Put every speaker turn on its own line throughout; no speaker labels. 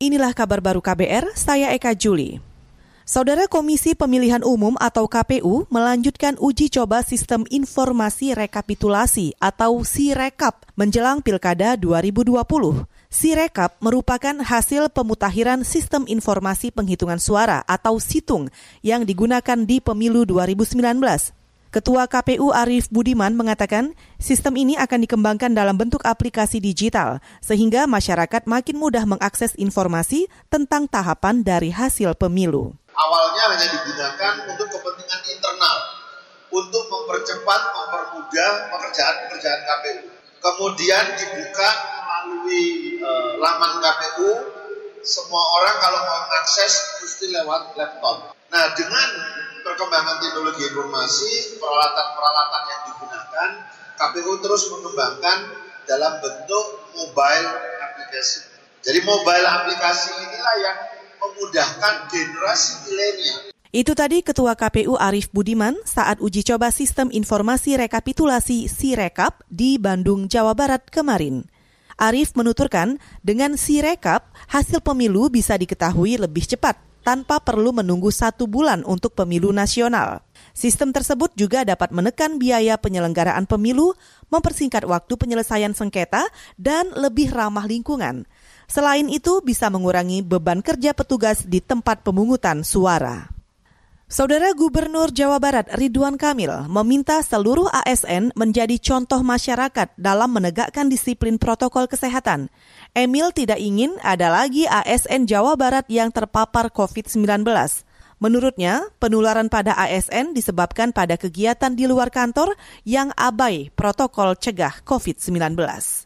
Inilah kabar baru KBR, saya Eka Juli. Saudara Komisi Pemilihan Umum atau KPU melanjutkan uji coba sistem informasi rekapitulasi atau SIREKAP menjelang Pilkada 2020. SIREKAP merupakan hasil pemutakhiran sistem informasi penghitungan suara atau SITUNG yang digunakan di pemilu 2019. Ketua KPU Arief Budiman mengatakan sistem ini akan dikembangkan dalam bentuk aplikasi digital sehingga masyarakat makin mudah mengakses informasi tentang tahapan dari hasil pemilu.
Awalnya hanya digunakan untuk kepentingan internal, untuk mempercepat, mempermudah pekerjaan-pekerjaan KPU. Kemudian dibuka melalui e, laman KPU, semua orang kalau mau mengakses mesti lewat laptop. Nah, dengan perkembangan teknologi informasi, peralatan-peralatan yang digunakan, KPU terus mengembangkan dalam bentuk mobile aplikasi. Jadi mobile aplikasi inilah yang memudahkan generasi milenial.
Itu tadi Ketua KPU Arief Budiman saat uji coba sistem informasi rekapitulasi Sirekap di Bandung, Jawa Barat kemarin. Arief menuturkan, dengan Sirekap, hasil pemilu bisa diketahui lebih cepat tanpa perlu menunggu satu bulan untuk pemilu nasional. Sistem tersebut juga dapat menekan biaya penyelenggaraan pemilu, mempersingkat waktu penyelesaian sengketa, dan lebih ramah lingkungan. Selain itu, bisa mengurangi beban kerja petugas di tempat pemungutan suara. Saudara Gubernur Jawa Barat Ridwan Kamil meminta seluruh ASN menjadi contoh masyarakat dalam menegakkan disiplin protokol kesehatan. Emil tidak ingin ada lagi ASN Jawa Barat yang terpapar COVID-19. Menurutnya, penularan pada ASN disebabkan pada kegiatan di luar kantor yang abai protokol cegah COVID-19.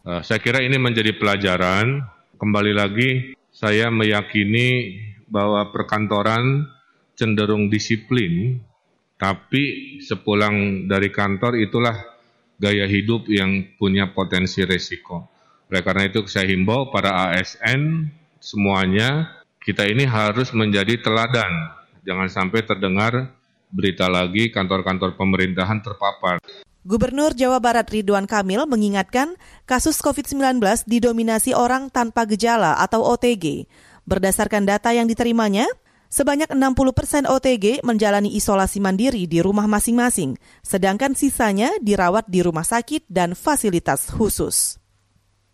Uh, saya kira ini menjadi pelajaran. Kembali lagi, saya meyakini bahwa perkantoran cenderung disiplin, tapi sepulang dari kantor itulah gaya hidup yang punya potensi resiko. Oleh karena itu saya himbau para ASN semuanya kita ini harus menjadi teladan. Jangan sampai terdengar berita lagi kantor-kantor pemerintahan terpapar.
Gubernur Jawa Barat Ridwan Kamil mengingatkan kasus COVID-19 didominasi orang tanpa gejala atau OTG. Berdasarkan data yang diterimanya, sebanyak 60 persen OTG menjalani isolasi mandiri di rumah masing-masing, sedangkan sisanya dirawat di rumah sakit dan fasilitas khusus.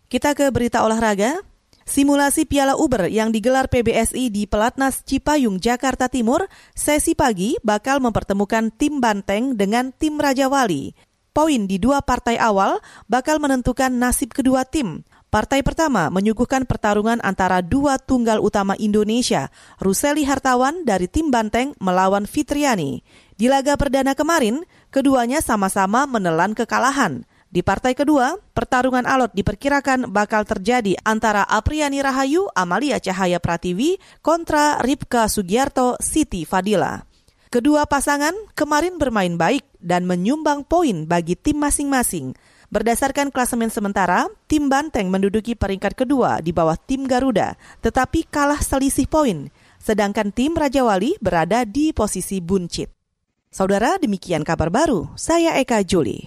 Kita ke berita olahraga. Simulasi Piala Uber yang digelar PBSI di Pelatnas Cipayung, Jakarta Timur, sesi pagi bakal mempertemukan tim Banteng dengan tim Raja Wali. Poin di dua partai awal bakal menentukan nasib kedua tim. Partai pertama menyuguhkan pertarungan antara dua tunggal utama Indonesia, Ruseli Hartawan dari tim Banteng melawan Fitriani. Di laga perdana kemarin, keduanya sama-sama menelan kekalahan. Di partai kedua, pertarungan alot diperkirakan bakal terjadi antara Apriani Rahayu, Amalia Cahaya Pratiwi kontra Ripka Sugiarto, Siti Fadila. Kedua pasangan kemarin bermain baik dan menyumbang poin bagi tim masing-masing. Berdasarkan klasemen sementara, tim Banteng menduduki peringkat kedua di bawah tim Garuda, tetapi kalah selisih poin. Sedangkan tim Raja Wali berada di posisi buncit. Saudara, demikian kabar baru. Saya Eka Juli.